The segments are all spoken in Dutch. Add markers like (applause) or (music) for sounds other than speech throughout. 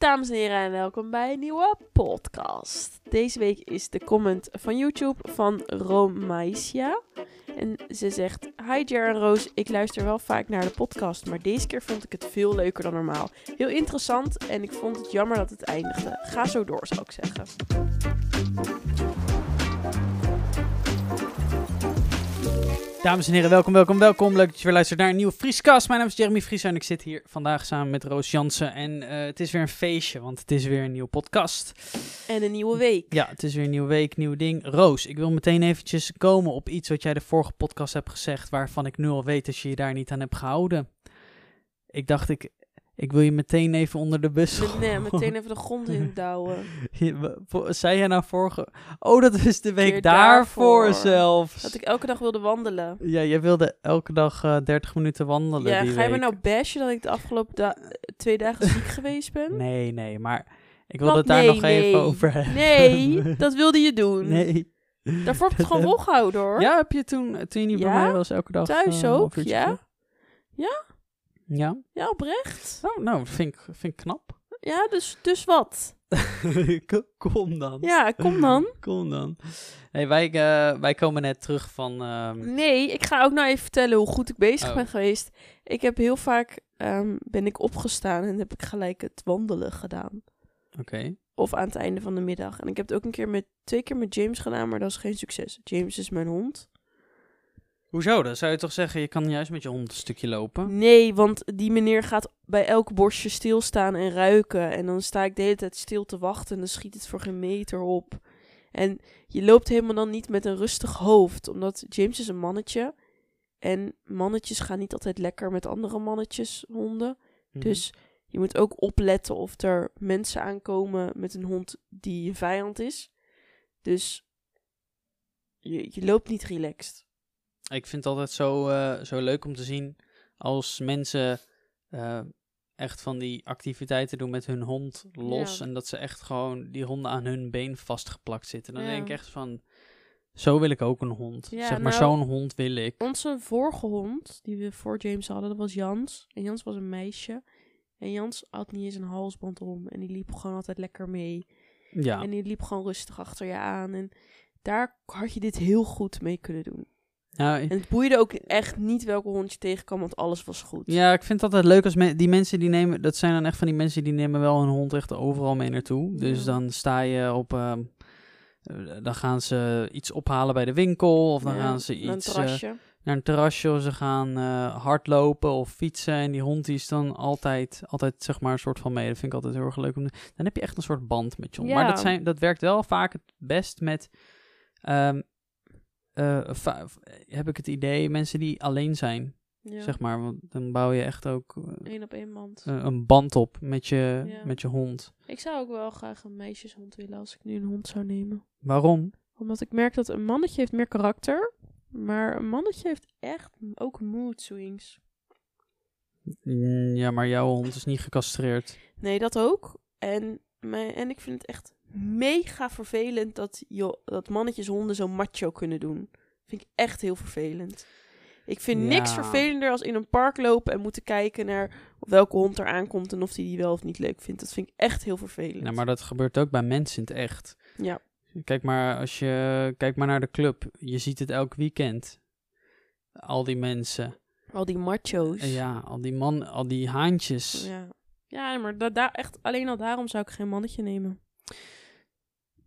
Dames en heren en welkom bij een nieuwe podcast. Deze week is de comment van YouTube van Romaisia. En ze zegt, hi Jer en Roos, ik luister wel vaak naar de podcast, maar deze keer vond ik het veel leuker dan normaal. Heel interessant en ik vond het jammer dat het eindigde. Ga zo door, zou ik zeggen. Dames en heren, welkom, welkom, welkom. Leuk dat je weer luistert naar een nieuwe Vrieskast. Mijn naam is Jeremy Vries en ik zit hier vandaag samen met Roos Jansen. En eh, het is weer een feestje, want het is weer een nieuwe podcast. En een nieuwe week. Ja, het is weer een nieuwe week, nieuw ding. Roos, ik wil meteen eventjes komen op iets wat jij de vorige podcast hebt gezegd, waarvan ik nu al weet dat je je daar niet aan hebt gehouden. Ik dacht, ik, ik wil je meteen even onder de bus nee, meteen even de (laughs) grond in douwen. Vo- Zei jij nou vorige... Oh, dat is de week daarvoor, daarvoor. zelfs. Dat ik elke dag wilde wandelen. Ja, jij wilde elke dag eh 30 minuten wandelen Ja, die ga je me nou bashen dat ik de afgelopen da- twee dagen ziek (laughs) geweest ben? Nee, nee, maar ik wil Wat? het daar Nee, nog nee. even over hebben. Nee, (laughs) dat wilde je doen. Nee. Daarvoor heb ik het gewoon volgehouden hoor. Ja, heb je toen, toen je niet bij mij was, elke dag Thuis eh, ook, ja. Ja? Ja? Ja, oprecht. Oh, nou, vind ik, vind ik knap. Ja, dus, dus wat? (laughs) Kom dan. Ja, kom dan. (laughs) Kom dan. Nee, wij, eh, wij komen net terug van... ehm, Nee, ik ga ook nou even vertellen hoe goed ik bezig Oh. ben geweest. Ik heb heel vaak, ehm, ben ik opgestaan en heb ik gelijk het wandelen gedaan. Oké. Of aan het einde van de middag. En ik heb het ook een keer met, twee keer met James gedaan, maar dat is geen succes. James is mijn hond. Hoezo? Dan zou je toch zeggen, je kan juist met je hond een stukje lopen? Nee, want die meneer gaat bij elk bosje stilstaan en ruiken. En dan sta ik de hele tijd stil te wachten en dan schiet het voor geen meter op. En je loopt helemaal dan niet met een rustig hoofd, omdat James is een mannetje. En mannetjes gaan niet altijd lekker met andere mannetjes, honden. Mhm. Dus je moet ook opletten of er mensen aankomen met een hond die je vijand is. Dus je, je loopt niet relaxed. Ik vind het altijd zo, eh, zo leuk om te zien als mensen eh, echt van die activiteiten doen met hun hond los. Ja. En dat ze echt gewoon die honden aan hun been vastgeplakt zitten. Dan Ja. denk ik echt van, zo wil ik ook een hond. Ja, zeg maar, nou- zo'n hond wil ik. Onze vorige hond, die we voor James hadden, dat was Jans. En Jans was een meisje. En Jans had niet eens een halsband om. En die liep gewoon altijd lekker mee. Ja, En die liep gewoon rustig achter je aan. En daar had je dit heel goed mee kunnen doen. Nou, En het boeide ook echt niet welke hond je tegenkwam, want alles was goed. ja, ik vind het altijd leuk als me- die mensen die nemen, dat zijn dan echt van die mensen die nemen wel hun hond echt overal mee naartoe. Dus dan sta je op, ehm, eh, dan gaan ze iets ophalen bij de winkel of dan Ja, gaan ze een iets... eh, naar een terrasje of ze gaan eh, hardlopen of fietsen. En die hond die is dan altijd, altijd zeg maar een soort van mee. Dat vind ik altijd heel erg leuk. Om, dan heb je echt een soort band met je hond. Maar dat, zijn, dat werkt wel vaak het best met, ehm, eh, va- heb ik het idee, mensen die alleen zijn. ja. Zeg maar, want dan bouw je echt ook eh, Eén op één band. eh, een band op met je, Ja. met je hond. Ik zou ook wel graag een meisjeshond willen als ik nu een hond zou nemen. Waarom? Omdat ik merk dat een mannetje heeft meer karakter. Maar een mannetje heeft echt ook mood swings. Mm, Ja, maar jouw hond is niet gecastreerd. Nee, dat ook. En, mijn, en ik vind het echt mega vervelend dat, joh, dat mannetjes honden zo macho kunnen doen. Vind ik echt heel vervelend. Ik vind niks vervelender als in een park lopen en moeten kijken naar welke hond er aankomt en of die die wel of niet leuk vindt. Dat vind ik echt heel vervelend. Nou, maar dat gebeurt ook bij mensen in het echt. Ja, Kijk maar, als je, kijk maar naar de club. Je ziet het elk weekend. Al die mensen. al die macho's. Ja, al die man, al die haantjes. Ja, ja maar da daar echt, alleen al daarom zou ik geen mannetje nemen.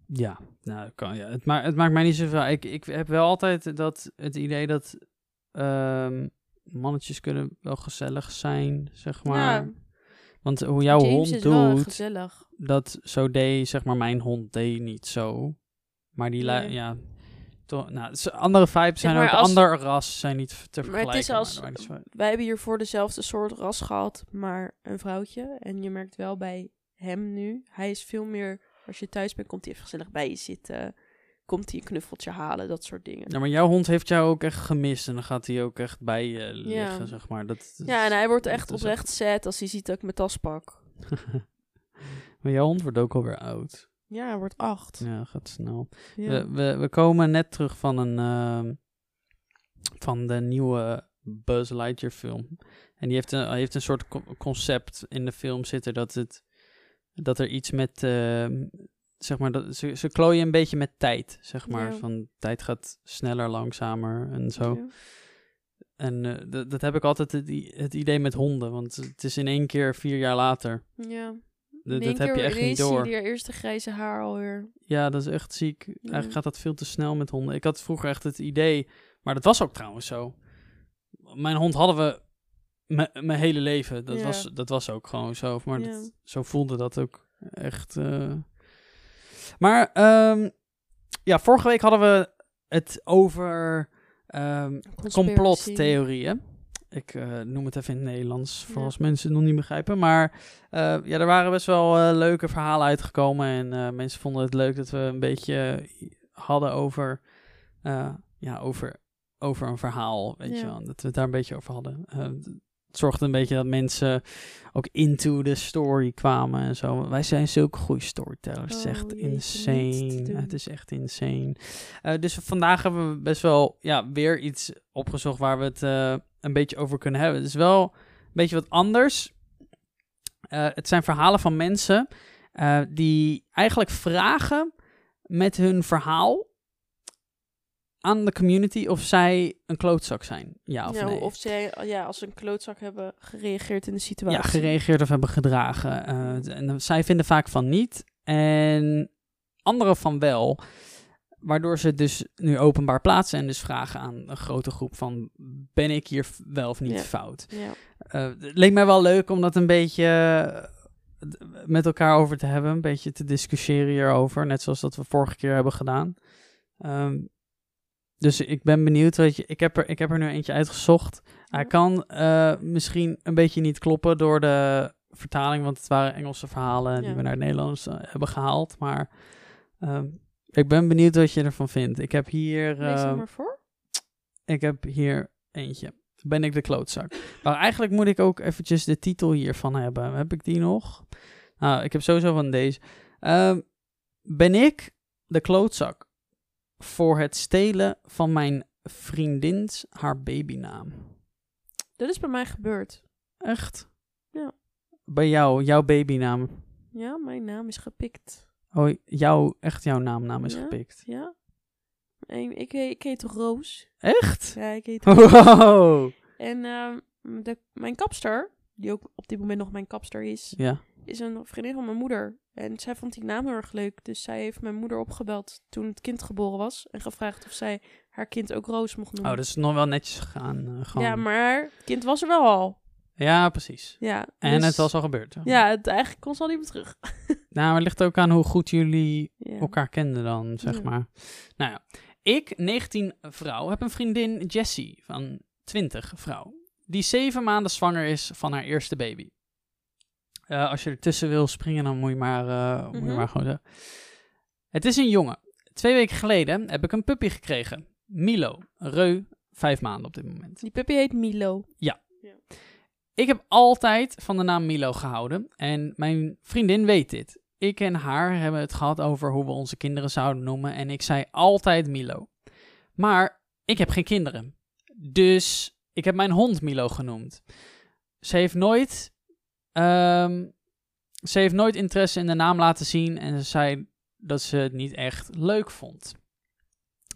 Ja, nou, kan, ja. Het, ma het maakt mij niet zoveel. Ik, ik heb wel altijd dat, het idee dat ehm, mannetjes kunnen wel gezellig zijn, zeg maar. Ja, Want hoe jouw James hond doet, gezellig. dat zo deed, zeg maar, mijn hond deed niet zo. Maar die, Nee. ja, toch, nou, andere vibes zijn maar ook, als- ander ras zijn niet te Maar vergelijken. het is als, maakt wij hebben hiervoor dezelfde soort ras gehad, maar een vrouwtje. En je merkt wel bij hem nu, hij is veel meer, als je thuis bent, komt hij even gezellig bij je zitten. Komt hij een knuffeltje halen, dat soort dingen. Ja, maar jouw hond heeft jou ook echt gemist en dan gaat hij ook echt bij je liggen, Ja. zeg maar. Dat, dat- Ja, en hij wordt echt oprecht sad als hij ziet dat ik mijn tas pak. (laughs) maar jouw hond wordt ook alweer oud. Ja, hij wordt acht. Ja, gaat snel. Ja. We, we, we komen net terug van een ehm, van de nieuwe Buzz Lightyear film. En die heeft een, heeft een soort co- concept in de film zitten dat het dat er iets met, ehm, zeg maar, dat, ze, ze klooien een beetje met tijd, zeg maar. Ja. Van tijd gaat sneller, langzamer en zo. Ja. En eh, dat- dat heb ik altijd het, het idee met honden, want het is in één keer vier jaar later. Ja. Dat heb je echt niet door. je je eerste grijze haar alweer. Ja, dat is echt ziek. Eigenlijk gaat dat veel te snel met honden. Ik had vroeger echt het idee, maar dat was ook trouwens zo. Mijn hond hadden we mijn hele leven. Dat, Ja. was, dat was ook gewoon zo. Maar Ja. dat- zo voelde dat ook echt. eh. Maar ehm, ja, vorige week hadden we het over ehm, complottheorieën. Ik eh, noem het even in het Nederlands, voor Ja. als mensen het nog niet begrijpen. Maar eh, ja, er waren best wel leuke verhalen uitgekomen. En mensen vonden het leuk dat we een beetje hadden over, ja, over, over een verhaal. Weet Ja. je wel, dat we het daar een beetje over hadden. Het zorgde een beetje dat mensen ook into the story kwamen en zo. Wij zijn zulke goede storytellers. het is Oh, echt insane. Het is echt insane. Eh, dus vandaag hebben we best wel ja, weer iets opgezocht waar we het eh, een beetje over kunnen hebben. Het is wel een beetje wat anders. Eh, het zijn verhalen van mensen die eigenlijk vragen met hun verhaal aan de community of zij een klootzak zijn. Ja of Ja, nee. Of zij ja, als ze een klootzak hebben gereageerd in de situatie. Ja, gereageerd of hebben gedragen. Eh, en dan- zij vinden vaak van niet. En anderen van wel. Waardoor ze dus nu openbaar plaatsen en dus vragen aan een grote groep van... ben ik hier wel of niet Ja. fout? Ja. Eh, het leek mij wel leuk om dat een beetje eh, met elkaar over te hebben. Een beetje te discussiëren hierover. Net zoals dat we vorige keer hebben gedaan. Ehm, dus ik ben benieuwd. Weet je, ik, heb er, ik heb er nu eentje uitgezocht. Hij kan eh, misschien een beetje niet kloppen door de vertaling. Want het waren Engelse verhalen die Ja. we naar het Nederlands eh, hebben gehaald. Maar ehm, ik ben benieuwd wat je ervan vindt. Ik heb hier... Lees eh, het maar voor. ik heb hier eentje. Ben ik de klootzak? Maar eigenlijk moet ik ook eventjes de titel hiervan hebben. Heb ik die nog? Nou, ik heb sowieso van deze. Ehm, ben ik de klootzak voor het stelen van mijn vriendins haar babynaam? Dat is bij mij gebeurd. Echt? Ja. Bij jou, jouw babynaam. Ja, mijn naam is gepikt. Oh, jouw, echt jouw naamnaam is Ja? gepikt. Ja. Ik, heet- ik heet Roos. Echt? Ja, ik heet (laughs) Roos. Wow. En ehm, de, mijn kapster, die ook op dit moment nog mijn kapster is, Ja. Is een vriendin van mijn moeder. En zij vond die naam heel erg leuk. Dus zij heeft mijn moeder opgebeld toen het kind geboren was. En gevraagd of zij haar kind ook Roos mocht noemen. Oh, dat is nog wel netjes gegaan. eh, gewoon. Ja, maar het kind was er wel al. Ja, precies. Ja, En dus- het was al gebeurd. Ja, het, eigenlijk kon ze al niet meer terug. (laughs) Nou, maar het ligt ook aan hoe goed jullie Ja. elkaar kenden dan, zeg Ja. maar. Nou ja, ik, 19 vrouw, heb een vriendin Jessie van 20 vrouw. Die zeven maanden zwanger is van haar eerste baby. Eh, als je ertussen wil springen, dan moet je maar, eh, moet je Mhm. maar gewoon zeggen. Het is een jongen. Twee weken geleden heb ik een puppy gekregen. Milo, reu, vijf maanden op dit moment. Die puppy heet Milo. Ik heb altijd van de naam Milo gehouden en mijn vriendin weet dit. Ik en haar hebben het gehad over hoe we onze kinderen zouden noemen en ik zei altijd Milo. Maar ik heb geen kinderen. Dus ik heb mijn hond Milo genoemd. Ze heeft nooit, ehm, ze heeft nooit interesse in de naam laten zien en ze zei dat ze het niet echt leuk vond.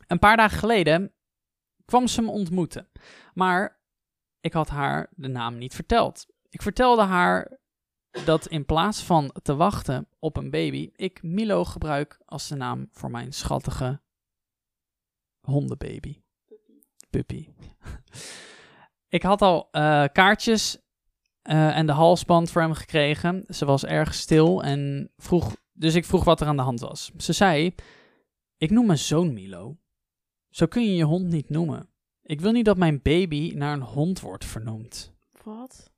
Een paar dagen geleden kwam ze me ontmoeten. Maar ik had haar de naam niet verteld. Ik vertelde haar dat in plaats van te wachten op een baby, ik Milo gebruik als de naam voor mijn schattige hondenbaby. Puppy. (laughs) ik had al eh, kaartjes en de halsband voor hem gekregen. Ze was erg stil en vroeg, dus ik vroeg wat er aan de hand was. Ze zei: Ik noem mijn zoon Milo. Zo kun je je hond niet noemen. Ik wil niet dat mijn baby naar een hond wordt vernoemd. Wat?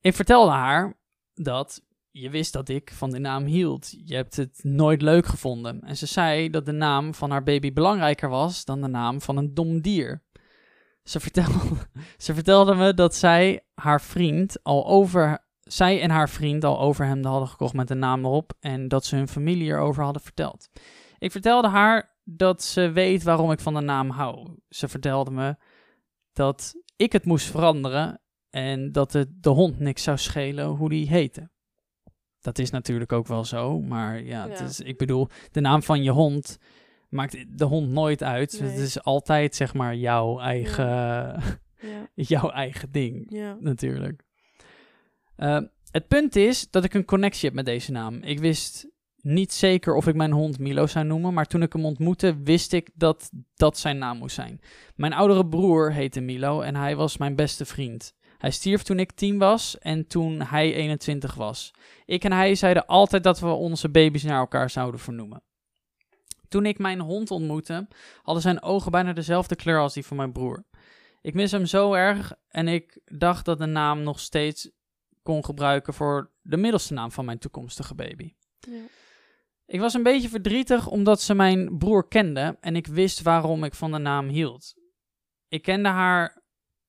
Ik vertelde haar dat je wist dat ik van de naam hield. Je hebt het nooit leuk gevonden. En ze zei dat de naam van haar baby belangrijker was dan de naam van een dom dier. Ze vertelde, (laughs) ze vertelde me dat zij haar vriend al over. Zij en haar vriend al over hem hadden gekocht met de naam erop. En dat ze hun familie erover hadden verteld. Ik vertelde haar dat ze weet waarom ik van de naam hou. Ze vertelde me dat ik het moest veranderen en dat het de hond niks zou schelen hoe die heette. dat is natuurlijk ook wel zo. Maar ja, Het Ja. is, ik bedoel, de naam van je hond maakt de hond nooit uit. Nee. Het is altijd zeg maar jouw eigen, (laughs) Ja. jouw eigen ding ja. natuurlijk. Eh, het punt is dat ik een connectie heb met deze naam. Ik wist niet zeker of ik mijn hond Milo zou noemen, maar toen ik hem ontmoette, wist ik dat dat zijn naam moest zijn. Mijn oudere broer heette Milo en hij was mijn beste vriend. Hij stierf toen ik 10 was en toen hij 21 was. Ik en hij zeiden altijd dat we onze baby's naar elkaar zouden vernoemen. Toen ik mijn hond ontmoette, hadden zijn ogen bijna dezelfde kleur als die van mijn broer. Ik mis hem zo erg en ik dacht dat de naam nog steeds kon gebruiken voor de middelste naam van mijn toekomstige baby. Ja. Ik was een beetje verdrietig omdat ze mijn broer kende en ik wist waarom ik van de naam hield. Ik kende haar.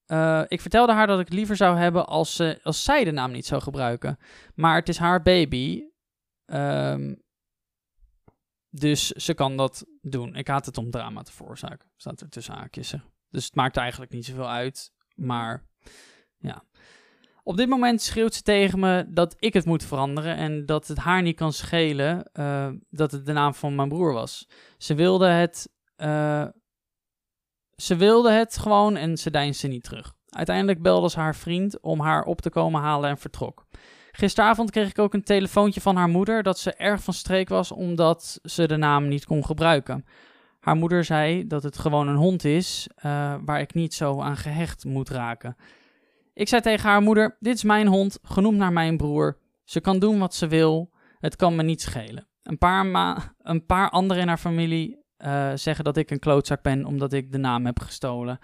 eh, ik vertelde haar dat ik liever zou hebben als, ze, als zij de naam niet zou gebruiken. Maar het is haar baby. ehm, dus ze kan dat doen. Ik haat het om drama te veroorzaken. Staat er tussen haakjes. Dus het maakt eigenlijk niet zoveel uit. Maar ja. Op dit moment schreeuwt ze tegen me dat ik het moet veranderen en dat het haar niet kan schelen eh, dat het de naam van mijn broer was. Ze wilde het, eh, ze wilde het gewoon en ze deinsde niet terug. Uiteindelijk belde ze haar vriend om haar op te komen halen en vertrok. Gisteravond kreeg ik ook een telefoontje van haar moeder dat ze erg van streek was omdat ze de naam niet kon gebruiken. Haar moeder zei dat het gewoon een hond is eh, waar ik niet zo aan gehecht moet raken. Ik zei tegen haar moeder: Dit is mijn hond, genoemd naar mijn broer. Ze kan doen wat ze wil, het kan me niet schelen. Een paar, ma- een paar anderen in haar familie eh, zeggen dat ik een klootzak ben omdat ik de naam heb gestolen.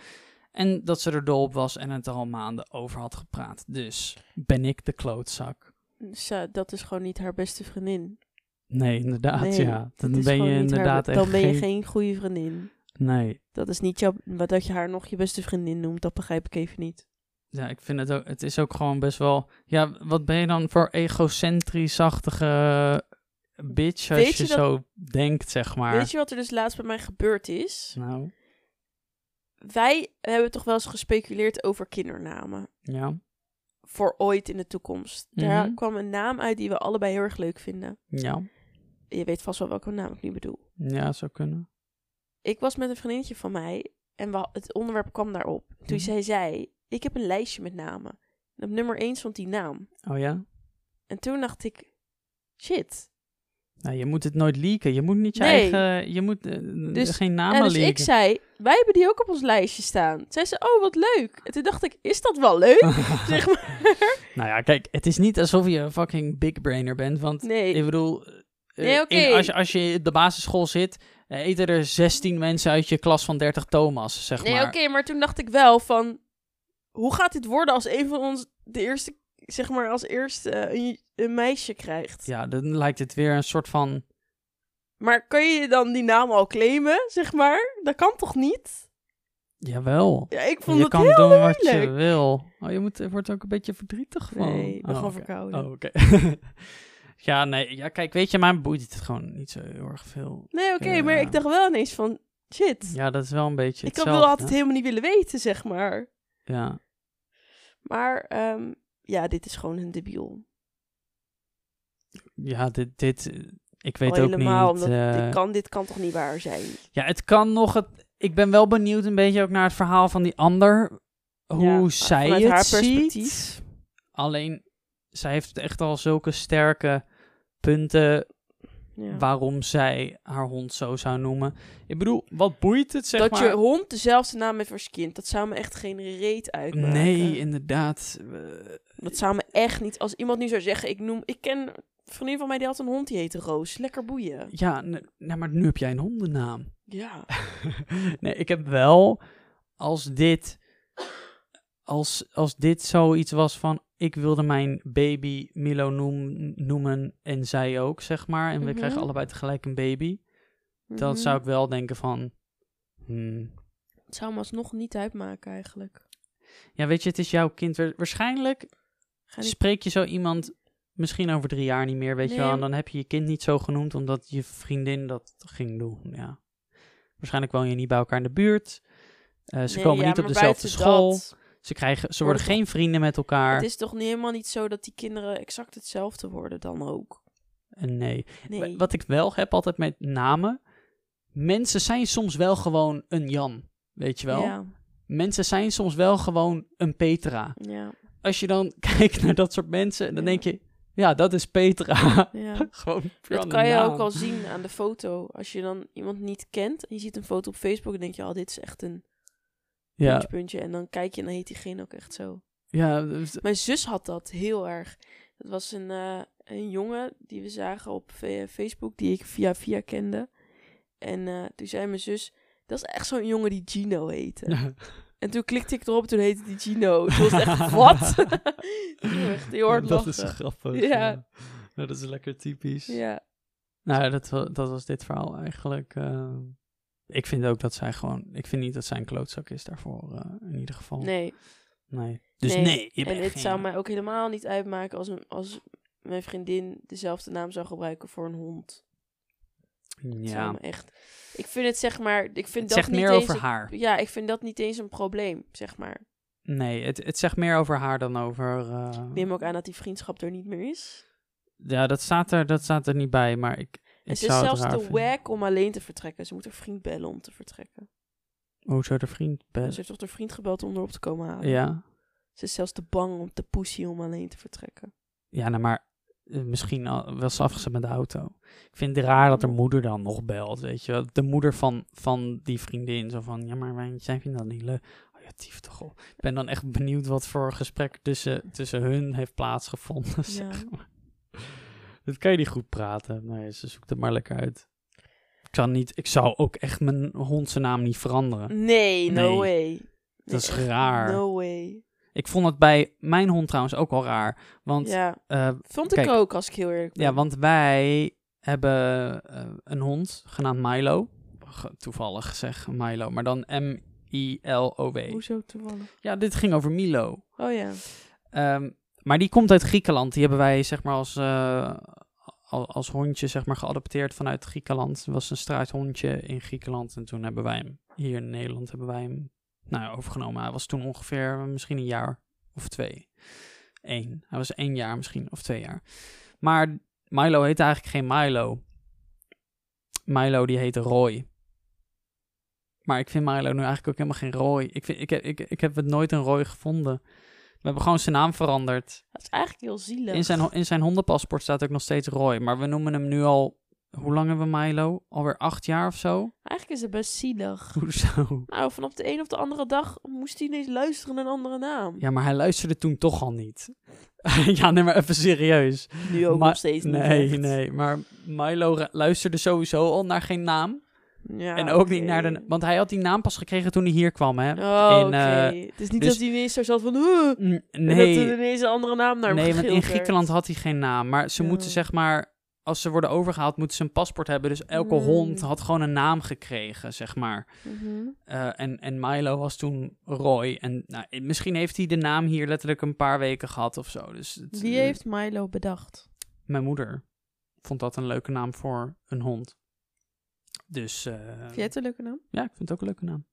En dat ze er dol op was en het er al maanden over had gepraat. Dus ben ik de klootzak? Dus, eh, dat is gewoon niet haar beste vriendin. Nee, inderdaad, Nee, ja. Dan ben je haar- inderdaad echt Dan ben je geen... geen goede vriendin. Nee. Dat is niet jouw... Wat dat je haar nog je beste vriendin noemt, dat begrijp ik even niet. Ja, ik vind het ook... Het is ook gewoon best wel... Ja, wat ben je dan voor egocentrisch-achtige bitch als je, je dat- zo denkt, zeg maar. Weet je wat er dus laatst bij mij gebeurd is? Nou, Wij hebben toch wel eens gespeculeerd over kindernamen. ja. Voor ooit in de toekomst. Daar Mhm. kwam een naam uit die we allebei heel erg leuk vinden. Ja. Je weet vast wel welke naam ik nu bedoel. Ja, zou kunnen. Ik was met een vriendinnetje van mij en we, het onderwerp kwam daarop. Toen Mhm. zij zei, ik heb een lijstje met namen. En op nummer 1 stond die naam. Oh ja? En toen dacht ik, shit. Nou, je moet het nooit leaken. Je moet niet je Nee. eigen... Je moet eh, Dus- geen En namen dus leaken. ik zei, wij hebben die ook op ons lijstje staan. Zij zei, oh wat leuk. En toen dacht ik, is dat wel leuk? (laughs) zeg maar. Nou ja, kijk, het is niet alsof je een fucking big brainer bent, want Nee. ik bedoel, eh, Nee, in- als, je, als je op de basisschool zit, eh, eten er 16 mensen uit je klas van 30 Thomas, zeg Nee, maar. oké, maar toen dacht ik wel van... Hoe gaat dit worden als een van ons de eerste, zeg maar, als eerste eh, een, een meisje krijgt? Ja, dan lijkt het weer een soort van... Maar kan je dan die naam al claimen, zeg maar? Dat kan toch niet? Jawel. Ja, ik vond Je het kan heel doen wat je wil. Oh, je, moet, wordt ook een beetje verdrietig van. Nee, ik ben oh, gewoon oké. verkouden. Oh, oké. (laughs) ja, nee. Ja, kijk, weet je, mij boeit het gewoon niet zo heel erg veel. Nee, oké, Ja. maar ik dacht wel ineens van... Shit, Ja, dat is wel een beetje ik hetzelfde. wil altijd helemaal niet willen weten, zeg maar. Ja. Maar ehm, ja, dit is gewoon een debiel. Ja, dit, dit, eh, ik weet Al ook helemaal, niet. omdat eh, dit, kan, dit kan toch niet waar zijn? Ja, het kan nog. Het, ik ben wel benieuwd een beetje ook naar het verhaal van die ander. Hoe Ja, zij het haar ziet. Alleen, zij heeft echt al zulke sterke punten Ja. waarom zij haar hond zo zou noemen. Ik bedoel, wat boeit het, zeg dat maar? je hond dezelfde naam heeft als je kind, dat zou me echt geen reet uitmaken. Nee, inderdaad. Eh, Dat zou me echt niet... Als iemand nu zou zeggen, ik noem... Ik ken een vriendin van mij die had een hond, die heette Roos. Lekker boeien. ja, nee, maar nu heb jij een hondennaam. Ja. (laughs) nee, ik heb wel, als dit, als, als dit zoiets was van, ik wilde mijn baby Milo noem, noemen en zij ook, zeg maar, en we Mhm. krijgen allebei tegelijk een baby, dan Mhm. zou ik wel denken van, hmm, Het zou me alsnog niet uitmaken eigenlijk. ja, weet je, het is jouw kind. Wa- Waarschijnlijk niet... spreek je zo iemand misschien over drie jaar niet meer, weet je wel, en dan heb je je kind niet zo genoemd omdat je vriendin dat ging doen, ja. Waarschijnlijk woon je niet bij elkaar in de buurt. Eh, ze Nee, komen ja, niet op dezelfde school. dat- Ze, krijgen, ze worden geen vrienden met elkaar. Het is toch niet helemaal niet zo dat die kinderen exact hetzelfde worden dan ook? En nee. Nee. Wat ik wel heb altijd met namen. Mensen zijn soms wel gewoon een Jan. Weet je wel? Ja, Mensen zijn soms wel gewoon een Petra. ja, Als je dan (laughs) kijkt naar dat soort mensen, dan Ja. denk je, ja, dat is Petra. ja. (laughs) gewoon Dat kan je naam. ook al zien aan de foto. Als je dan iemand niet kent en je ziet een foto op Facebook, dan denk je, oh, dit is echt een Ja, puntje, puntje. En dan kijk je en dan heet diegene ook echt zo. ja, dus- Mijn zus had dat heel erg. Het was een, eh, een jongen die we zagen op Facebook, die ik via via kende. En eh, toen zei mijn zus, dat is echt zo'n jongen die Gino heette. (laughs) En toen klikte ik erop, toen heette die Gino. Toen was het echt, (laughs) wat? (laughs) Echt heel hard dat lachen. is grappig. Ja. Ja. Nou, dat is lekker typisch. Ja, Nou, dat, dat was dit verhaal eigenlijk. eh, ik vind ook dat zij gewoon. Ik vind niet dat zij een klootzak is daarvoor, eh, in ieder geval. nee. Nee. Dus Nee, nee, je En het geen- zou mij ook helemaal niet uitmaken als, een, als mijn vriendin dezelfde naam zou gebruiken voor een hond. Ja, echt... Ik vind het zeg maar... Ik vind het dat zegt niet meer eens over een- haar. Ja, ik vind dat niet eens een probleem, zeg maar. Nee, het, het zegt meer over haar dan over. Ik neem ook aan dat die vriendschap er niet meer is. Ja, dat staat, er, dat staat er niet bij, maar ik. Ze is zelfs te vinden. wack om alleen te vertrekken. Ze moet haar vriend bellen om te vertrekken. Hoe zou de vriend Ze best? heeft toch haar vriend gebeld om erop te komen halen. Ja, Ze is zelfs te bang om te pushen om alleen te vertrekken. ja nou, maar eh, misschien al, wel ze afgezet met de auto. Ik vind het raar dat de moeder dan nog belt, weet je wel. De moeder van, van die vriendin, zo van, ja, maar wij- zij vinden dat niet leuk. Oh ja, tief toch op. Ik ben dan echt benieuwd wat voor gesprek tussen, tussen hun heeft plaatsgevonden, (laughs) Ja. zeg maar. Dat kan je niet goed praten. Nee, ze zoekt het maar lekker uit. Ik zou, niet, ik zou ook echt mijn hond zijn naam niet veranderen. Nee, no Nee. way. Dat is Nee, raar. No way. Ik vond het bij mijn hond trouwens ook al raar. Want ja, eh, vond ik ook als ik heel eerlijk ben. Ja, want wij hebben eh, een hond genaamd Milo. Toevallig zeg Milo, maar dan M-I-L-O-W. Hoezo toevallig? Ja, dit ging over Milo. Oh ja. Ehm, maar die komt uit Griekenland. Die hebben wij zeg maar als, eh, als hondje zeg maar geadopteerd vanuit Griekenland. Het was een struithondje in Griekenland. En toen hebben wij hem hier in Nederland hebben wij hem nou, overgenomen. Hij was toen ongeveer misschien een jaar of twee. Eén. Hij was één jaar misschien of twee jaar. Maar Milo heette eigenlijk geen Milo. Milo die heette Roy. Maar ik vind Milo nu eigenlijk ook helemaal geen Roy. Ik, vind, ik, ik, ik heb het nooit een Roy gevonden. We hebben gewoon zijn naam veranderd. Dat is eigenlijk heel zielig. In zijn, in zijn hondenpaspoort staat ook nog steeds Roy. Maar we noemen hem nu al... Hoe lang hebben we Milo? Alweer acht jaar of zo? Eigenlijk is het best zielig. (laughs) Hoezo? Nou, vanaf de een of de andere dag moest hij ineens luisteren naar een andere naam. Ja, maar hij luisterde toen toch al niet. (laughs) ja, nee, maar even serieus. Nu ook Ma- nog steeds niet Nee, echt. nee. Maar Milo luisterde sowieso al naar geen naam. Ja, en ook niet naar de... Want hij had die naam pas gekregen toen hij hier kwam, hè? Oh, in, oké. eh, het is niet dus- dat hij ineens zo zat van... Mm, En dat er Nee, ineens een andere naam naar hem nee want in. Griekenland had hij geen naam. Maar ze Ja. moeten zeg maar... Als ze worden overgehaald, moeten ze een paspoort hebben. Dus elke Mm. hond had gewoon een naam gekregen, zeg maar. Mhm. Eh, en, en Milo was toen Roy. En nou, eh, misschien heeft hij de naam hier letterlijk een paar weken gehad of zo. Dus het, Wie heeft Milo bedacht? Mijn moeder vond dat een leuke naam voor een hond. Dus eh, Vind jij het een leuke naam? ja, ik vind het ook een leuke naam.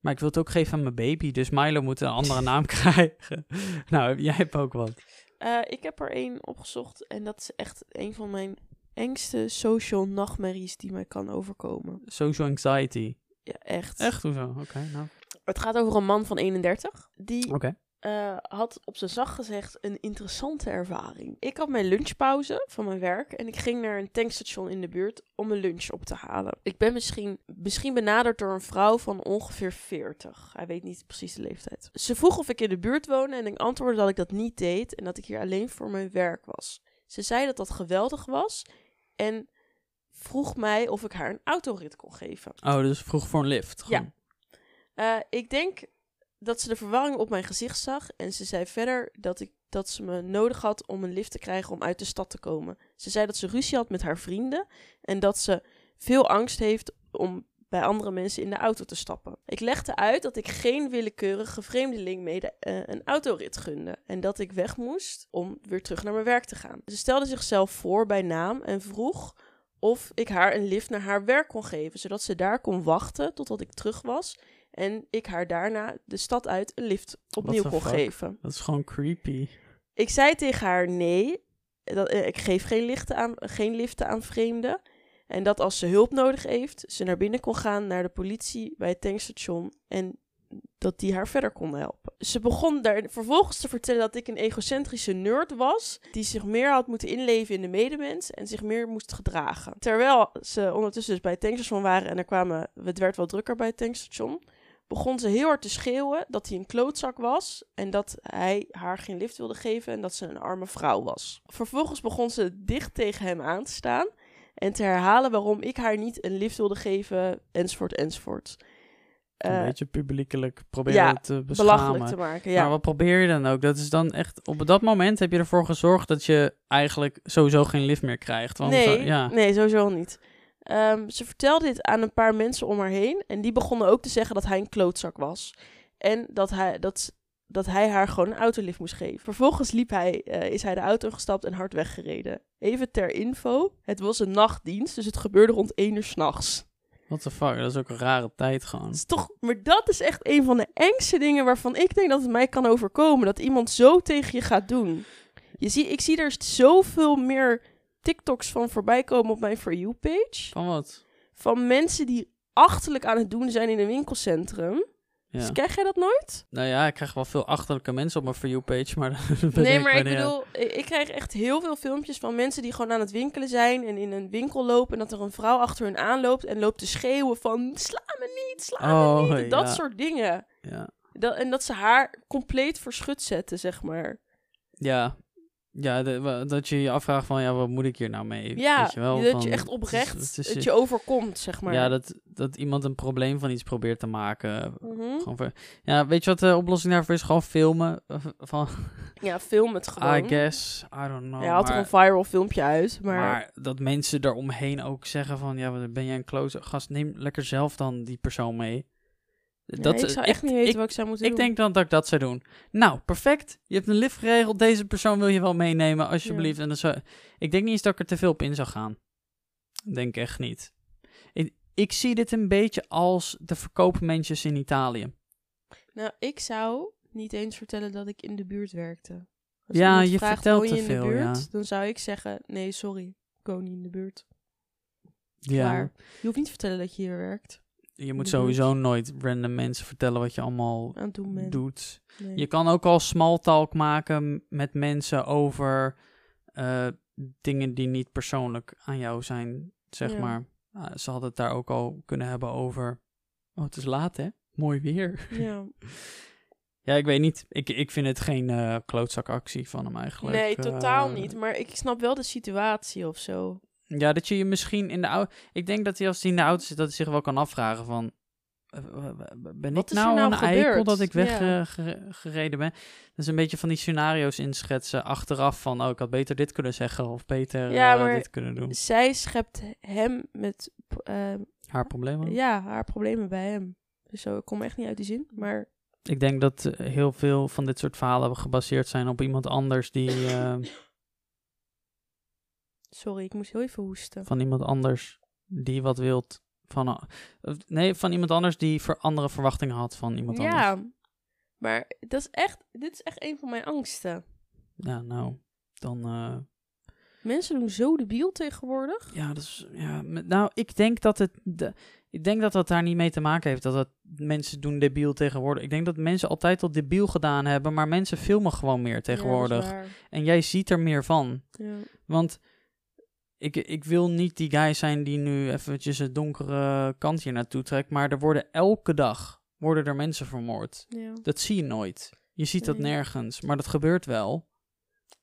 Maar ik wil het ook geven aan mijn baby. Dus Milo moet een andere (laughs) naam krijgen. nou, jij hebt ook wat. Eh, ik heb er één opgezocht en dat is echt een van mijn engste social nachtmerries die mij kan overkomen. Social anxiety. Ja, echt. Echt? Hoezo? Oké, nou. Het gaat over een man van 31 die Oké. Eh, had op zijn zacht gezegd een interessante ervaring. Ik had mijn lunchpauze van mijn werk en ik ging naar een tankstation in de buurt om mijn lunch op te halen. Ik ben misschien, misschien benaderd door een vrouw van ongeveer 40. Hij weet niet precies de leeftijd. Ze vroeg of ik in de buurt woonde en ik antwoordde dat ik dat niet deed en dat ik hier alleen voor mijn werk was. Ze zei dat dat geweldig was en vroeg mij of ik haar een autorit kon geven. Oh, dus vroeg voor een lift. Ja. Eh, ik denk dat ze de verwarring op mijn gezicht zag. En ze zei verder dat, ik, dat ze me nodig had om een lift te krijgen om uit de stad te komen. Ze zei dat ze ruzie had met haar vrienden. En dat ze veel angst heeft om bij andere mensen in de auto te stappen. Ik legde uit dat ik geen willekeurige vreemdeling mede eh, een autorit gunde. En dat ik weg moest om weer terug naar mijn werk te gaan. Ze stelde zichzelf voor bij naam en vroeg of ik haar een lift naar haar werk kon geven. Zodat ze daar kon wachten totdat ik terug was. En ik haar daarna de stad uit een lift opnieuw kon fuck? geven. Dat is gewoon creepy. Ik zei tegen haar nee, dat, eh, ik geef geen, lichten aan, geen liften aan vreemden. En dat als ze hulp nodig heeft, ze naar binnen kon gaan naar de politie bij het tankstation. En dat die haar verder kon helpen. Ze begon daar vervolgens te vertellen dat ik een egocentrische nerd was. Die zich meer had moeten inleven in de medemens en zich meer moest gedragen. Terwijl ze ondertussen dus bij het tankstation waren en er kwamen, het werd wel drukker bij het tankstation. Begon ze heel hard te schreeuwen dat hij een klootzak was. En dat hij haar geen lift wilde geven en dat ze een arme vrouw was. Vervolgens begon ze dicht tegen hem aan te staan. En te herhalen waarom ik haar niet een lift wilde geven, enzovoort, enzovoort. een Eh, beetje publiekelijk proberen ja, te belachelijk beschamen. te maken. Maar Ja. wat probeer je dan ook? Dat is dan echt... Op dat moment heb je ervoor gezorgd dat je eigenlijk sowieso geen lift meer krijgt. Want, nee, eh, ja. nee, sowieso niet. Ehm, ze vertelde dit aan een paar mensen om haar heen. En die begonnen ook te zeggen dat hij een klootzak was. En dat hij, dat, dat hij haar gewoon een autolift moest geven. Vervolgens liep hij, eh, is hij de auto gestapt en hard weggereden. Even ter info, het was een nachtdienst, dus het gebeurde rond 1 uur s'nachts. What the fuck? Dat is ook een rare tijd gewoon. Is toch, maar dat is echt een van de engste dingen waarvan ik denk dat het mij kan overkomen. Dat iemand zo tegen je gaat doen. Je zie, ik zie er zoveel meer TikToks van voorbij komen op mijn For You page. Van wat? Van mensen die achterlijk aan het doen zijn in een winkelcentrum. Ja. Dus krijg jij dat nooit? Nou ja, ik krijg wel veel achterlijke mensen op mijn For You-page, maar... (laughs) Nee, maar ik bedoel, ik ik krijg echt heel veel filmpjes van mensen die gewoon aan het winkelen zijn en in een winkel lopen en dat er een vrouw achter hun aanloopt en loopt te schreeuwen van sla me niet, sla me Oh, niet. Dat ja. soort dingen. Ja. Dat, en dat ze haar compleet verschut zetten, zeg maar. Ja, ja de- dat je je afvraagt van, ja, wat moet ik hier nou mee? Ja, Weet je wel, dat van, je echt het is- oprecht het is- het je overkomt, zeg maar. Ja, dat, dat iemand een probleem van iets probeert te maken. Mhm. Gewoon ja, weet je wat de oplossing daarvoor is? Gewoon filmen. eh, Van, Ja, film het (laughs) gewoon. I guess, I don't know. Hij had er een viral filmpje uit, maar... maar dat mensen eromheen ook zeggen van, ja, ben jij een close gast? Neem lekker zelf dan die persoon mee. Dat, ik zou echt niet weten ik, wat ik zou moeten ik doen. denk dan dat ik dat zou doen. Nou, perfect. Je hebt een lift geregeld. Deze persoon wil je wel meenemen, alsjeblieft. En dan zou, ik denk niet eens dat ik er te veel op in zou gaan. Denk echt niet. Ik, ik zie dit een beetje als de verkoopmensjes in Italië. Nou, ik zou niet eens vertellen dat ik in de buurt werkte. Als Ja, je vraagt, vertelt je te in de veel, buurt? ja. Dan zou ik zeggen, nee, sorry, ik woon niet in de buurt. Ja. Je hoeft niet te vertellen dat je hier werkt. Je moet sowieso nooit random mensen vertellen wat je allemaal doen doet. Nee. Je kan ook al small talk maken met mensen over eh, dingen die niet persoonlijk aan jou zijn, zeg Ja. maar. Ah, ze hadden het daar ook al kunnen hebben over. Oh, het is laat, hè? Mooi weer. Ja. (laughs) Ja, ik weet niet. Ik, ik vind het geen eh klootzakactie van hem eigenlijk. Nee, totaal Eh, niet. Maar ik snap wel de situatie of zo. Ja, dat je je misschien in de auto... Ik denk dat hij als hij in de auto zit, dat hij zich wel kan afvragen van... eh, Ben Wat ik is nou, nou een eikel dat ik Ja. weggereden ben? Dus een beetje van die scenario's inschetsen achteraf van... Oh, ik had beter dit kunnen zeggen of beter Ja, eh, dit kunnen doen. Zij schept hem met eh, Haar problemen? ja, haar problemen bij hem. Dus zo, ik kom echt niet uit die zin. Maar Ik denk dat eh, heel veel van dit soort verhalen gebaseerd zijn op iemand anders die... eh, sorry, ik moest heel even hoesten. van iemand anders die wat wilt van... nee, van iemand anders die voor andere verwachtingen had van iemand anders. Ja, maar dat is echt, dit is echt een van mijn angsten. Ja, nou, dan... eh, Mensen doen zo debiel tegenwoordig. Ja, dat is, ja, nou, ik denk dat het, de, ik denk dat dat daar niet mee te maken heeft. Dat het mensen doen debiel tegenwoordig. Ik denk dat mensen altijd al debiel gedaan hebben, maar mensen filmen gewoon meer tegenwoordig. Ja, dat en jij ziet er meer van. Ja. Want ik, ik wil niet die guy zijn die nu eventjes het donkere kant hier naartoe trekt, maar er worden elke dag worden er mensen vermoord. Ja. Dat zie je nooit. Je ziet dat nergens, maar dat gebeurt wel.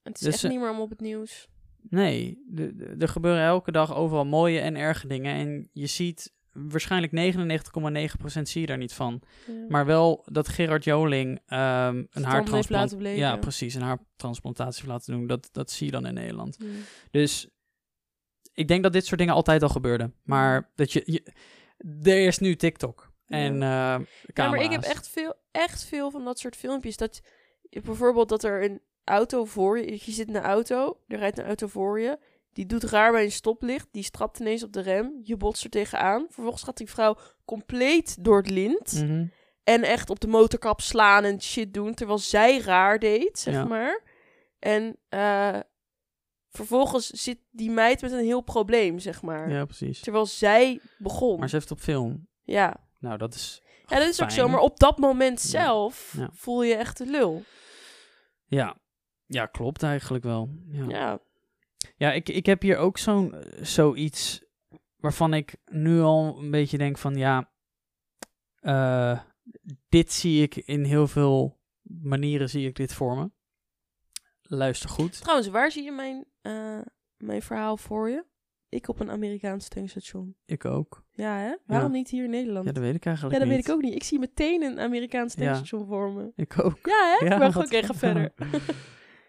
Het is Dus, echt eh, niet meer om op het nieuws. Nee, er gebeuren elke dag overal mooie en erge dingen. En je ziet waarschijnlijk 99,9% zie je daar niet van. Ja. Maar wel dat Gerard Joling ehm een heeft haartransplant... laten bleken. Ja, precies. Een haartransplantatie heeft laten doen. Dat, dat zie je dan in Nederland. Ja. Dus ik denk dat dit soort dingen altijd al gebeurden. Maar dat je... je er is nu TikTok. En eh Ja, maar ik heb echt veel, echt veel van dat soort filmpjes. Dat je- bijvoorbeeld dat er een auto voor je, je zit in een auto, er rijdt een auto voor je, die doet raar bij een stoplicht, die strapt ineens op de rem, je botst er tegenaan. Vervolgens gaat die vrouw compleet door het lint. Mhm. En echt op de motorkap slaan en shit doen. Terwijl zij raar deed, zeg Ja. maar. En eh, vervolgens zit die meid met een heel probleem, zeg maar. Ja, precies. Terwijl zij begon. Maar ze heeft het op film. Ja. Nou, dat is... ja, dat is ook zo. Maar op dat moment zelf Ja. voel je echt de lul. Ja. Ja, klopt eigenlijk wel. Ja, Ja. ja ik, ik heb hier ook zo'n eh, zoiets waarvan ik nu al een beetje denk van ja, eh, dit zie ik in heel veel manieren zie ik dit voor me. Luister goed. Trouwens, waar zie je mijn, eh, mijn verhaal voor je? Ik op een Amerikaans tankstation. Ik ook. Ja, hè? Waarom niet hier in Nederland? Ja, dat weet ik eigenlijk Ja, dat niet. weet ik ook niet. Ik zie meteen een Amerikaans Ja. tankstation voor me. Ik ook. Ja, hè? Ja, wat- oké, ga verder. (laughs)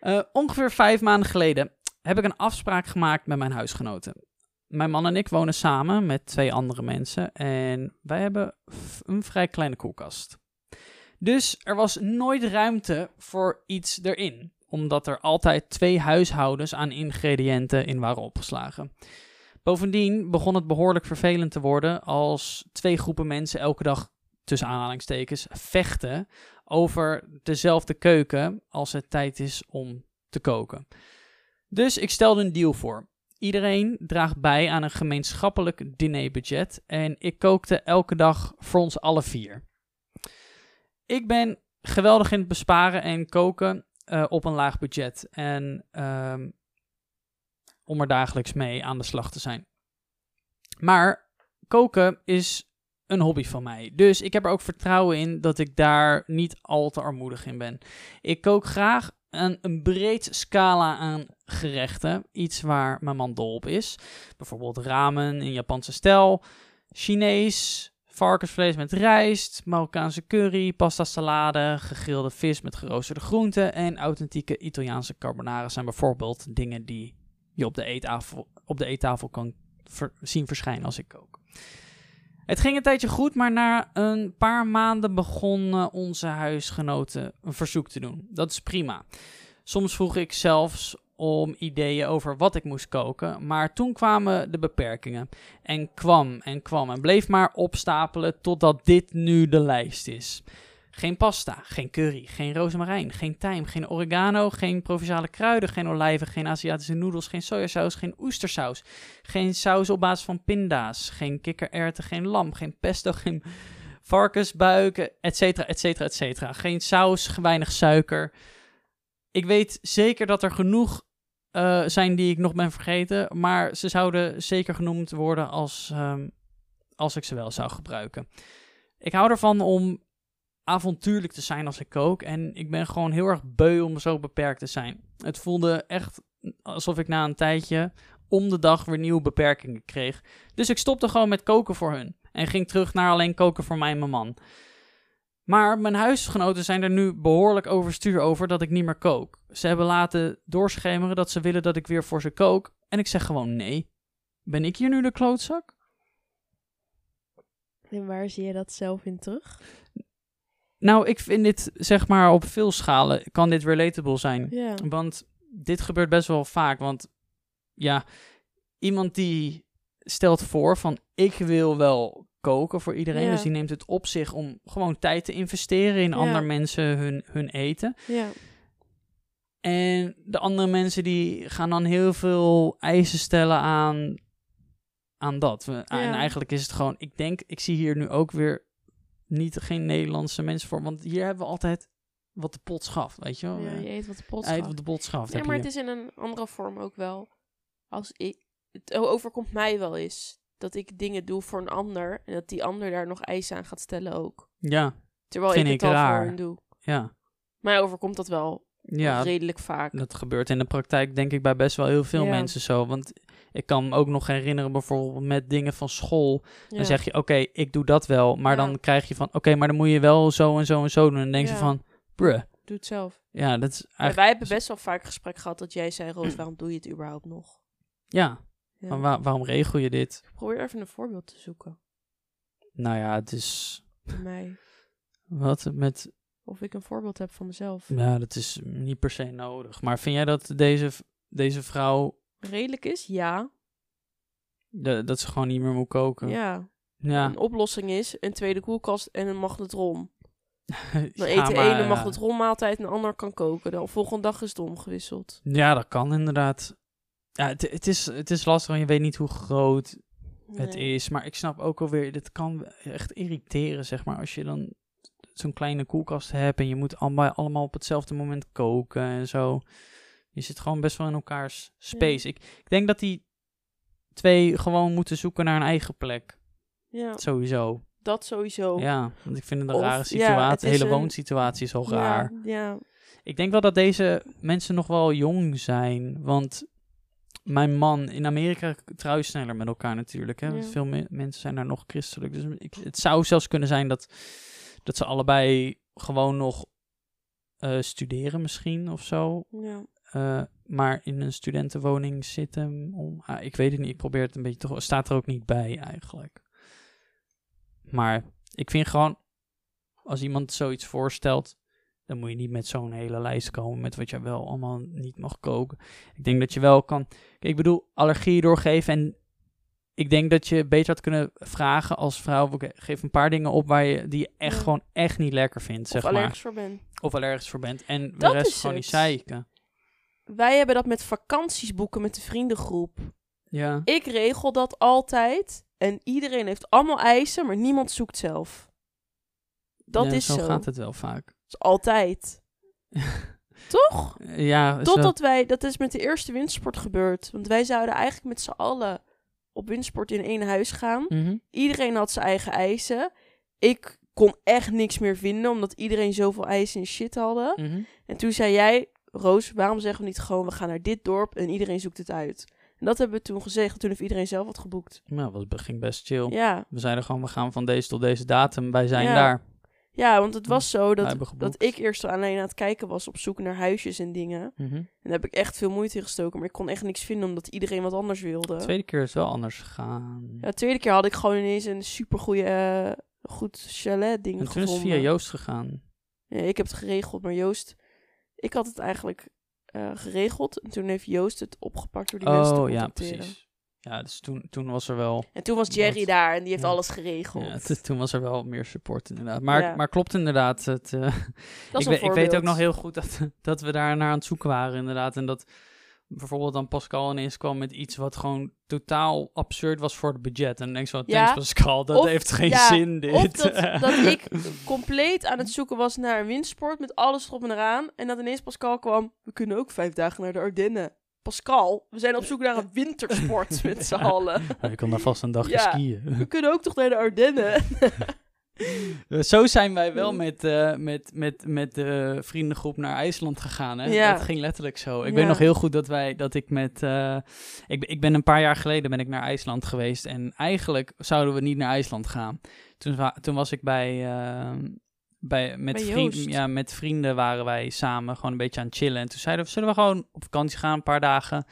Eh, ongeveer vijf maanden geleden heb ik een afspraak gemaakt met mijn huisgenoten. Mijn man en ik wonen samen met twee andere mensen en wij hebben een vrij kleine koelkast. Dus er was nooit ruimte voor iets erin, omdat er altijd twee huishoudens aan ingrediënten in waren opgeslagen. Bovendien begon het behoorlijk vervelend te worden als twee groepen mensen elke dag, tussen aanhalingstekens, vechten over dezelfde keuken als het tijd is om te koken. Dus ik stelde een deal voor. Iedereen draagt bij aan een gemeenschappelijk dinerbudget en ik kookte elke dag voor ons alle vier. Ik ben geweldig in het besparen en koken eh, op een laag budget en ehm, om er dagelijks mee aan de slag te zijn. Maar koken is een hobby van mij. Dus ik heb er ook vertrouwen in dat ik daar niet al te armoedig in ben. Ik kook graag een, een breed scala aan gerechten. Iets waar mijn man dol op is. Bijvoorbeeld ramen in Japanse stijl, Chinees, varkensvlees met rijst, Marokkaanse curry, pasta salade, gegrilde vis met geroosterde groenten en authentieke Italiaanse carbonara zijn bijvoorbeeld dingen die je op de eettafel, op de eettafel kan zien verschijnen als ik kook. Het ging een tijdje goed, maar na een paar maanden begonnen onze huisgenoten een verzoek te doen. Dat is prima. Soms vroeg ik zelfs om ideeën over wat ik moest koken, maar toen kwamen de beperkingen. En kwam en kwam en bleef maar opstapelen totdat dit nu de lijst is. Geen pasta, geen curry, geen rozemarijn, geen tijm, geen oregano, geen provinciale kruiden, geen olijven, geen Aziatische noedels, geen sojasaus, geen oestersaus, geen saus op basis van pinda's, geen kikkererwten, geen lam, geen pesto, (laughs) geen varkensbuiken, et cetera, et cetera, et cetera. Geen saus, weinig suiker. Ik weet zeker dat er genoeg eh, zijn die ik nog ben vergeten, maar ze zouden zeker genoemd worden als, ehm, als ik ze wel zou gebruiken. Ik hou ervan om avontuurlijk te zijn als ik kook en ik ben gewoon heel erg beu om zo beperkt te zijn. Het voelde echt alsof ik na een tijdje om de dag weer nieuwe beperkingen kreeg. Dus ik stopte gewoon met koken voor hun. En ging terug naar alleen koken voor mij en mijn man. Maar mijn huisgenoten zijn er nu behoorlijk overstuur over dat ik niet meer kook. Ze hebben laten doorschemeren dat ze willen dat ik weer voor ze kook. En ik zeg gewoon nee. Ben ik hier nu de klootzak? En waar zie je dat zelf in terug? Nou, ik vind dit, zeg maar, op veel schalen kan dit relatable zijn. Want dit gebeurt best wel vaak. Want ja, iemand die stelt voor van ik wil wel koken voor iedereen. Ja. Dus die neemt het op zich om gewoon tijd te investeren in Ja. andere mensen hun, hun eten. Ja. En de andere mensen die gaan dan heel veel eisen stellen aan, aan dat. We- En eigenlijk is het gewoon, ik denk, ik zie hier nu ook weer niet geen Nederlandse mensen voor. Want hier hebben we altijd wat de pot schaft, weet je wel. ja, je eet wat de pot Eet schaft. wat de pot schaft. Heb maar het is in een andere vorm ook wel. Als ik, het overkomt mij wel eens dat ik dingen doe voor een ander en dat die ander daar nog eisen aan gaat stellen ook. Ja, Terwijl Vind ik ik het al raar. voor hen doe. ja. Mij overkomt dat wel Ja, redelijk vaak. dat gebeurt in de praktijk denk ik bij best wel heel veel Ja. mensen zo. Want ik kan me ook nog herinneren bijvoorbeeld met dingen van school. Ja. Dan zeg je, oké, ik doe dat wel. Maar Ja. dan krijg je van, oké, maar dan moet je wel zo en zo en zo doen. En dan denk je van, bruh. Doe het zelf. Ja, dat is eigenlijk... wij hebben best wel vaak gesprek gehad dat jij zei, Roos, waarom doe je het überhaupt nog? Ja. Maar wa- waarom regel je dit? Ik probeer even een voorbeeld te zoeken Nou ja, het is... mij. (laughs) Wat met... Of ik een voorbeeld heb van mezelf. Ja, dat is niet per se nodig. Maar vind jij dat deze, deze vrouw... Redelijk is? Ja. de- dat ze gewoon niet meer moet koken? Ja. Ja, Een oplossing is een tweede koelkast en een magnetron. (laughs) Dan eet de ene ja. het rolmaaltijd en de ander kan koken. De volgende dag is het omgewisseld. Ja, dat kan inderdaad. Ja, het, het, is, het is lastig, want je weet niet hoe groot het Nee. is. Maar ik snap ook alweer, dit kan echt irriteren, zeg maar. Als je dan zo'n kleine koelkast hebt en je moet allemaal, allemaal op hetzelfde moment koken en zo. Je zit gewoon best wel in elkaars space. Ik, ik denk dat die twee gewoon moeten zoeken naar een eigen plek. Ja, Sowieso. dat sowieso. Ja, want ik vind het een Of- rare situatie. de hele een- woonsituatie is al raar. Ja, ja. Ik denk wel dat deze mensen nog wel jong zijn. Want mijn man in Amerika trouwens sneller met elkaar natuurlijk. Hè? Ja. Veel me- mensen zijn daar nog christelijk. Dus ik, het zou zelfs kunnen zijn dat, dat ze allebei gewoon nog eh, studeren misschien of zo. ja. Eh, maar in een studentenwoning zitten. Om, ah, ik weet het niet. Ik probeer het een beetje toch. Staat er ook niet bij eigenlijk. Maar ik vind gewoon. Als iemand zoiets voorstelt. Dan moet je niet met zo'n hele lijst komen. Met wat je wel allemaal niet mag koken. Ik denk dat je wel kan. Kijk, ik bedoel, allergieën doorgeven. En ik denk dat je beter had kunnen vragen als vrouw. Geef een paar dingen op waar je, die je echt Ja. gewoon echt niet lekker vindt. Zeg of maar. allergisch voor ben. Of allergisch voor bent. En de rest gewoon niet zeiken. Wij hebben dat met vakanties boeken met de vriendengroep. Ja. Ik regel dat altijd. En iedereen heeft allemaal eisen, maar niemand zoekt zelf. Dat Ja, is zo. zo. gaat het wel vaak. Is altijd. (laughs) Toch? Ja, Totdat wij, dat is met de eerste windsport gebeurd. Want wij zouden eigenlijk met z'n allen op windsport in één huis gaan. Mhm. Iedereen had zijn eigen eisen. Ik kon echt niks meer vinden, omdat iedereen zoveel eisen en shit hadden. Mhm. En toen zei jij, Roos, waarom zeggen we niet gewoon, we gaan naar dit dorp en iedereen zoekt het uit. En dat hebben we toen gezegd, toen heeft iedereen zelf wat geboekt. Nou, dat was- ging best chill. Ja, We zeiden gewoon, we gaan van deze tot deze datum. Wij zijn Ja. daar. Ja want het was zo dat, dat ik eerst alleen aan het kijken was op zoek naar huisjes en dingen. Mhm. En daar heb ik echt veel moeite in gestoken, maar ik kon echt niks vinden omdat iedereen wat anders wilde. De tweede keer is wel anders gegaan. Ja, de tweede keer had ik gewoon ineens een supergoeie, eh goed chalet ding en toen gevonden. is het via Joost gegaan. Ja, ik heb het geregeld, maar Joost... Ik had het eigenlijk eh, geregeld. En toen heeft Joost het opgepakt door die mensen te Oh, ja, precies. Ja, dus toen, toen was er wel... En toen was Jerry Dat- daar en die heeft ja. alles geregeld. Ja, toen was er wel meer support inderdaad. Maar, Ja. maar klopt inderdaad. Het, eh, dat (laughs) is ik, ik weet ook nog heel goed dat, (laughs) dat we daar naar aan het zoeken waren inderdaad. En dat bijvoorbeeld dan Pascal ineens kwam met iets wat gewoon totaal absurd was voor het budget. En dan denk van, Ja. thanks Pascal, dat Of- heeft geen ja, zin dit. Of dat, (laughs) dat ik compleet aan het zoeken was naar een windsport met alles erop en eraan. En dat ineens Pascal kwam. We kunnen ook vijf dagen naar de Ardennen. Pascal, we zijn op zoek naar een wintersport (laughs) met z'n allen. Ja, je kan daar vast een dagje Ja. skiën. We kunnen ook toch naar de Ardennen? (laughs) (laughs) Zo zijn wij wel met, eh, met, met, met de vriendengroep naar IJsland gegaan. Hè? Ja. Dat ging letterlijk zo. Ik Ja. weet nog heel goed dat wij dat ik met. eh, ik, ben- ik ben een paar jaar geleden ben ik naar IJsland geweest. En eigenlijk zouden we niet naar IJsland gaan. Toen, toen was ik bij. eh, bij, met, Bij vriend, Joost. ja, met vrienden waren wij samen gewoon een beetje aan het chillen. En toen zeiden we, zullen we gewoon op vakantie gaan, een paar dagen?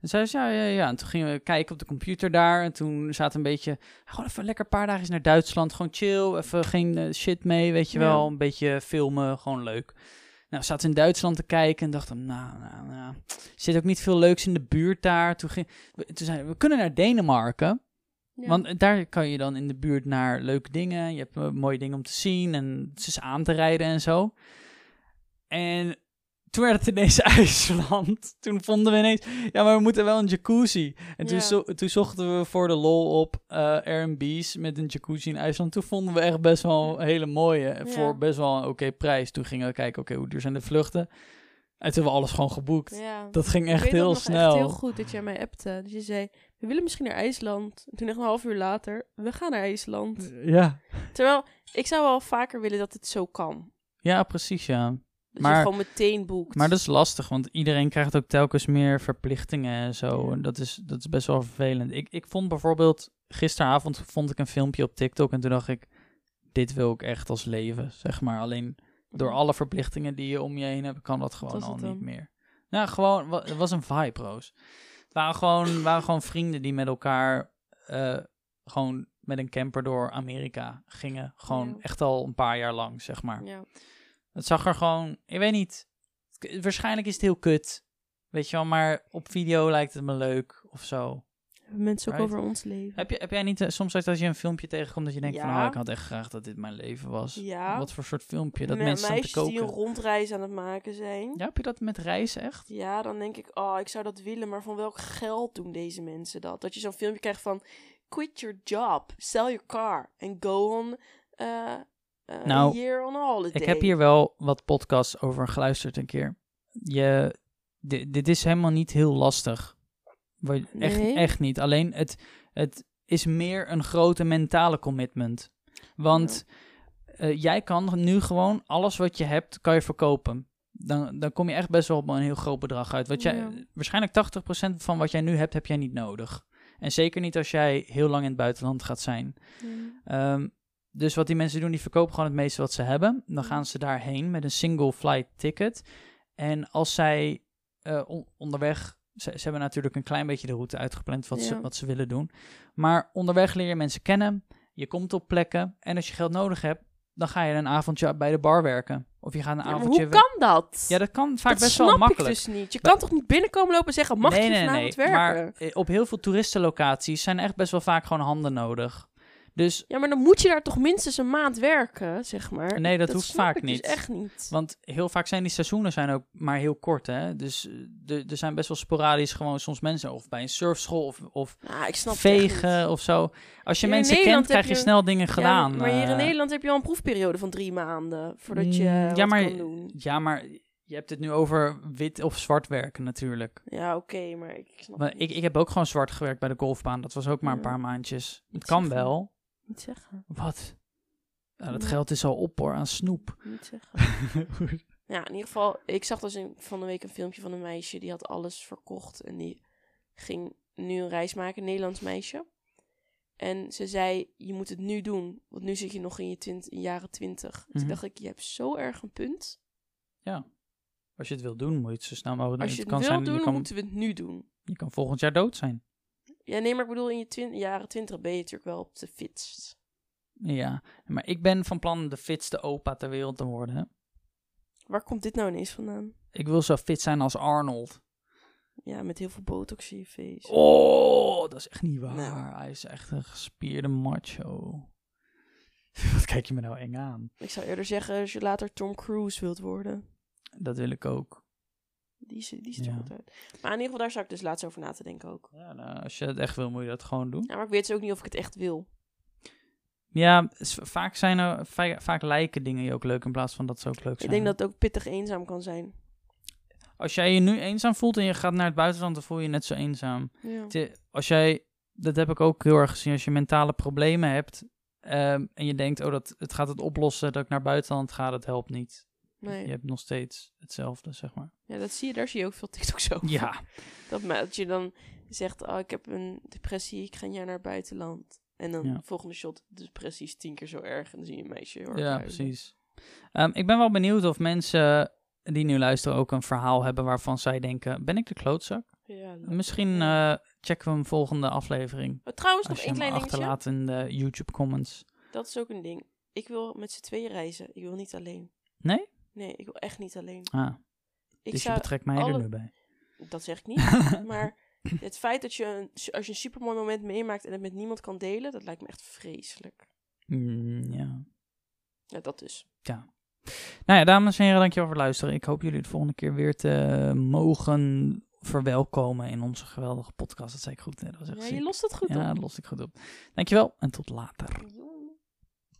En zeiden ze, ja, ja, ja. En toen gingen we kijken op de computer daar. En toen zaten een beetje, gewoon even lekker een paar dagen naar Duitsland. Gewoon chill, even geen eh, shit mee, weet je Ja. wel. Een beetje filmen, gewoon leuk. Nou, we zaten in Duitsland te kijken en dachten, nou, nou, nou. Er zit ook niet veel leuks in de buurt daar. Toen, ging, we- toen zeiden we, we kunnen naar Denemarken. Ja. Want daar kan je dan in de buurt naar leuke dingen. Je hebt eh, mooie dingen om te zien en het is aan te rijden en zo. En toen werd het ineens (laughs) IJsland. Toen vonden we ineens, ja, maar we moeten wel een jacuzzi. En toen, Ja. zo- toen zochten we voor de lol op eh Airbnb's met een jacuzzi in IJsland. Toen vonden we echt best wel een hele mooie Ja. voor best wel een oké prijs. Toen gingen we kijken, oké, hoe duur zijn de vluchten? En toen hebben we alles gewoon geboekt. Ja. Dat ging echt heel nog snel. Echt heel goed dat jij mij appte. Dus je zei, we willen misschien naar IJsland. En toen echt een half uur later, we gaan naar IJsland. Ja. Terwijl, ik zou wel vaker willen dat het zo kan. ja, precies, ja. Dat Maar- je gewoon meteen boekt. Maar dat is lastig, want iedereen krijgt ook telkens meer verplichtingen en zo. En dat is, dat is best wel vervelend. Ik, ik vond bijvoorbeeld, gisteravond vond ik een filmpje op TikTok en toen dacht ik, dit wil ik echt als leven, zeg maar. Alleen door alle verplichtingen die je om je heen hebt, kan dat gewoon al niet meer. Nou, gewoon, het was een vibe, Roos. Het waren gewoon, waren gewoon vrienden die met elkaar eh, gewoon met een camper door Amerika gingen. Gewoon Ja. echt al een paar jaar lang, zeg maar. Ja. Het zag er gewoon, ik weet niet. Waarschijnlijk is het heel kut. Weet je wel, maar op video lijkt het me leuk of zo. Hebben mensen ook Right. over ons leven. Heb, je, heb jij niet eh, soms als je een filmpje tegenkomt dat je denkt van... Oh, ik had echt graag dat dit mijn leven was. Ja. Wat voor soort filmpje? Dat Me- mensen staan te meisjes die een koken. rondreis aan het maken zijn. Ja, heb je dat met reizen echt? Ja, dan denk ik, oh, ik zou dat willen, maar van welk geld doen deze mensen dat? Dat je zo'n filmpje krijgt van, quit your job, sell your car and go on uh, uh, Nou, year on holiday. Ik heb hier wel wat podcasts over geluisterd een keer. Je, di- dit is helemaal niet heel lastig. Echt, Nee? echt niet. Alleen het, het is meer een grote mentale commitment. Want eh, jij kan nu gewoon alles wat je hebt, kan je verkopen. Dan, dan kom je echt best wel op een heel groot bedrag uit. Wat jij, Ja. Waarschijnlijk 80% van wat jij nu hebt, heb jij niet nodig. En zeker niet als jij heel lang in het buitenland gaat zijn. Ehm, dus wat die mensen doen, die verkopen gewoon het meeste wat ze hebben. Dan gaan ze daarheen met een single flight ticket. En als zij eh, on- onderweg... Ze, ze hebben natuurlijk een klein beetje de route uitgepland wat, ze, wat ze willen doen. Maar onderweg leer je mensen kennen. Je komt op plekken. En als je geld nodig hebt, dan ga je een avondje bij de bar werken. Of je gaat een Ja, avondje... hoe kan dat? Ja, dat kan vaak dat best wel makkelijk. ik dus niet. Je kan toch niet binnenkomen lopen en zeggen, mag nee, je nee, vanavond nee. werken? Maar eh, op heel veel toeristenlocaties zijn echt best wel vaak gewoon handen nodig. Dus Ja, maar dan moet je daar toch minstens een maand werken, zeg maar. Nee, dat hoeft vaak dus niet. echt niet. Want heel vaak zijn die seizoenen zijn ook maar heel kort, hè. Dus eh, er zijn best wel sporadisch gewoon soms mensen... of bij een surfschool of, of ik snap vegen of zo. Als je Hier mensen kent, krijg je je- snel dingen gedaan. Ja, maar hier in eh. Nederland heb je al een proefperiode van drie maanden voordat je Mm, ja, wat maar- kan doen. Ja, maar je hebt het nu over wit of zwart werken natuurlijk. Ja, oké, maar ik snap Maar ik, ik heb ook gewoon zwart gewerkt bij de golfbaan. Dat was ook maar een paar maandjes. Het kan wel. Niet zeggen. Wat? Ja, dat geld is al op hoor, aan snoep. (laughs) Niet zeggen. (laughs) Ja, in ieder geval, ik zag dus een, van de week een filmpje van een meisje die had alles verkocht en die ging nu een reis maken, een Nederlands meisje. En ze zei, je moet het nu doen, want nu zit je nog in je twint, in jaren twintig. Toen dacht ik, je hebt zo erg een punt. ja. Als je het wil doen, moet je het zo snel mogelijk doen. Als je het kan wil zijn, doen, je, kan, moeten we het nu doen. je kan volgend jaar dood zijn. Ja, nee, maar ik bedoel, in je twin- jaren twintig ben je natuurlijk wel op de fitst. Ja, maar ik ben van plan de fitste opa ter wereld te worden. Hè? Waar komt dit nou ineens vandaan? Ik wil zo fit zijn als Arnold. Ja, met heel veel botox in je face. Oh, dat is echt niet waar. Nou. Hij is echt een gespierde macho. (laughs) Wat kijk je me nou eng aan? Ik zou eerder zeggen, als je later Tom Cruise wilt worden. Dat wil ik ook. Die, zie- die ziet er Ja. goed uit. Maar in ieder geval, daar zou ik dus laatst over na te denken ook. Ja, nou, als je het echt wil, moet je dat gewoon doen. Ja, maar ik weet dus ook niet of ik het echt wil. Ja, vaak zijn er va- vaak lijken dingen je ook leuk in plaats van dat ze ook leuk Ik zijn. denk dat het ook pittig eenzaam kan zijn. Als jij je nu eenzaam voelt en je gaat naar het buitenland, dan voel je je net zo eenzaam. Ja. Als jij, dat heb ik ook heel erg gezien, als je mentale problemen hebt ehm, en je denkt, oh, dat, het gaat het oplossen dat ik naar buitenland ga, dat helpt niet. Nee. Je hebt nog steeds hetzelfde, zeg maar. Ja, dat zie je, daar zie je ook veel TikToks over. Ja, (laughs) Dat, dat je dan zegt, oh, ik heb een depressie, ik ga een jaar naar het buitenland. En dan Ja. volgende shot, de depressie is tien keer zo erg. En dan zie je een meisje erg ja huilen. precies. Ehm, ik ben wel benieuwd of mensen die nu luisteren ook een verhaal hebben waarvan zij denken, ben ik de klootzak? Ja. Misschien eh, checken we hem volgende aflevering. Oh, trouwens, nog één klein dingetje. achterlaat in de YouTube comments. Dat is ook een ding. Ik wil met z'n tweeën reizen. Ik wil niet alleen. Nee? Nee, ik wil echt niet alleen. Ah, Ik dus zou, je betrekt mij er nu bij. Dat zeg ik (laughs) niet. maar het feit dat je, een, als je een supermooi moment meemaakt en het met niemand kan delen, dat lijkt me echt vreselijk. Mm, ja. Ja, dat dus. Nou ja, dames en heren, dankjewel voor het luisteren. Ik hoop jullie de volgende keer weer te mogen verwelkomen in onze geweldige podcast. Dat zei ik goed. hè? Dat was echt Ja, je lost het goed Ja, op. dat lost ik goed op. Dankjewel en tot later.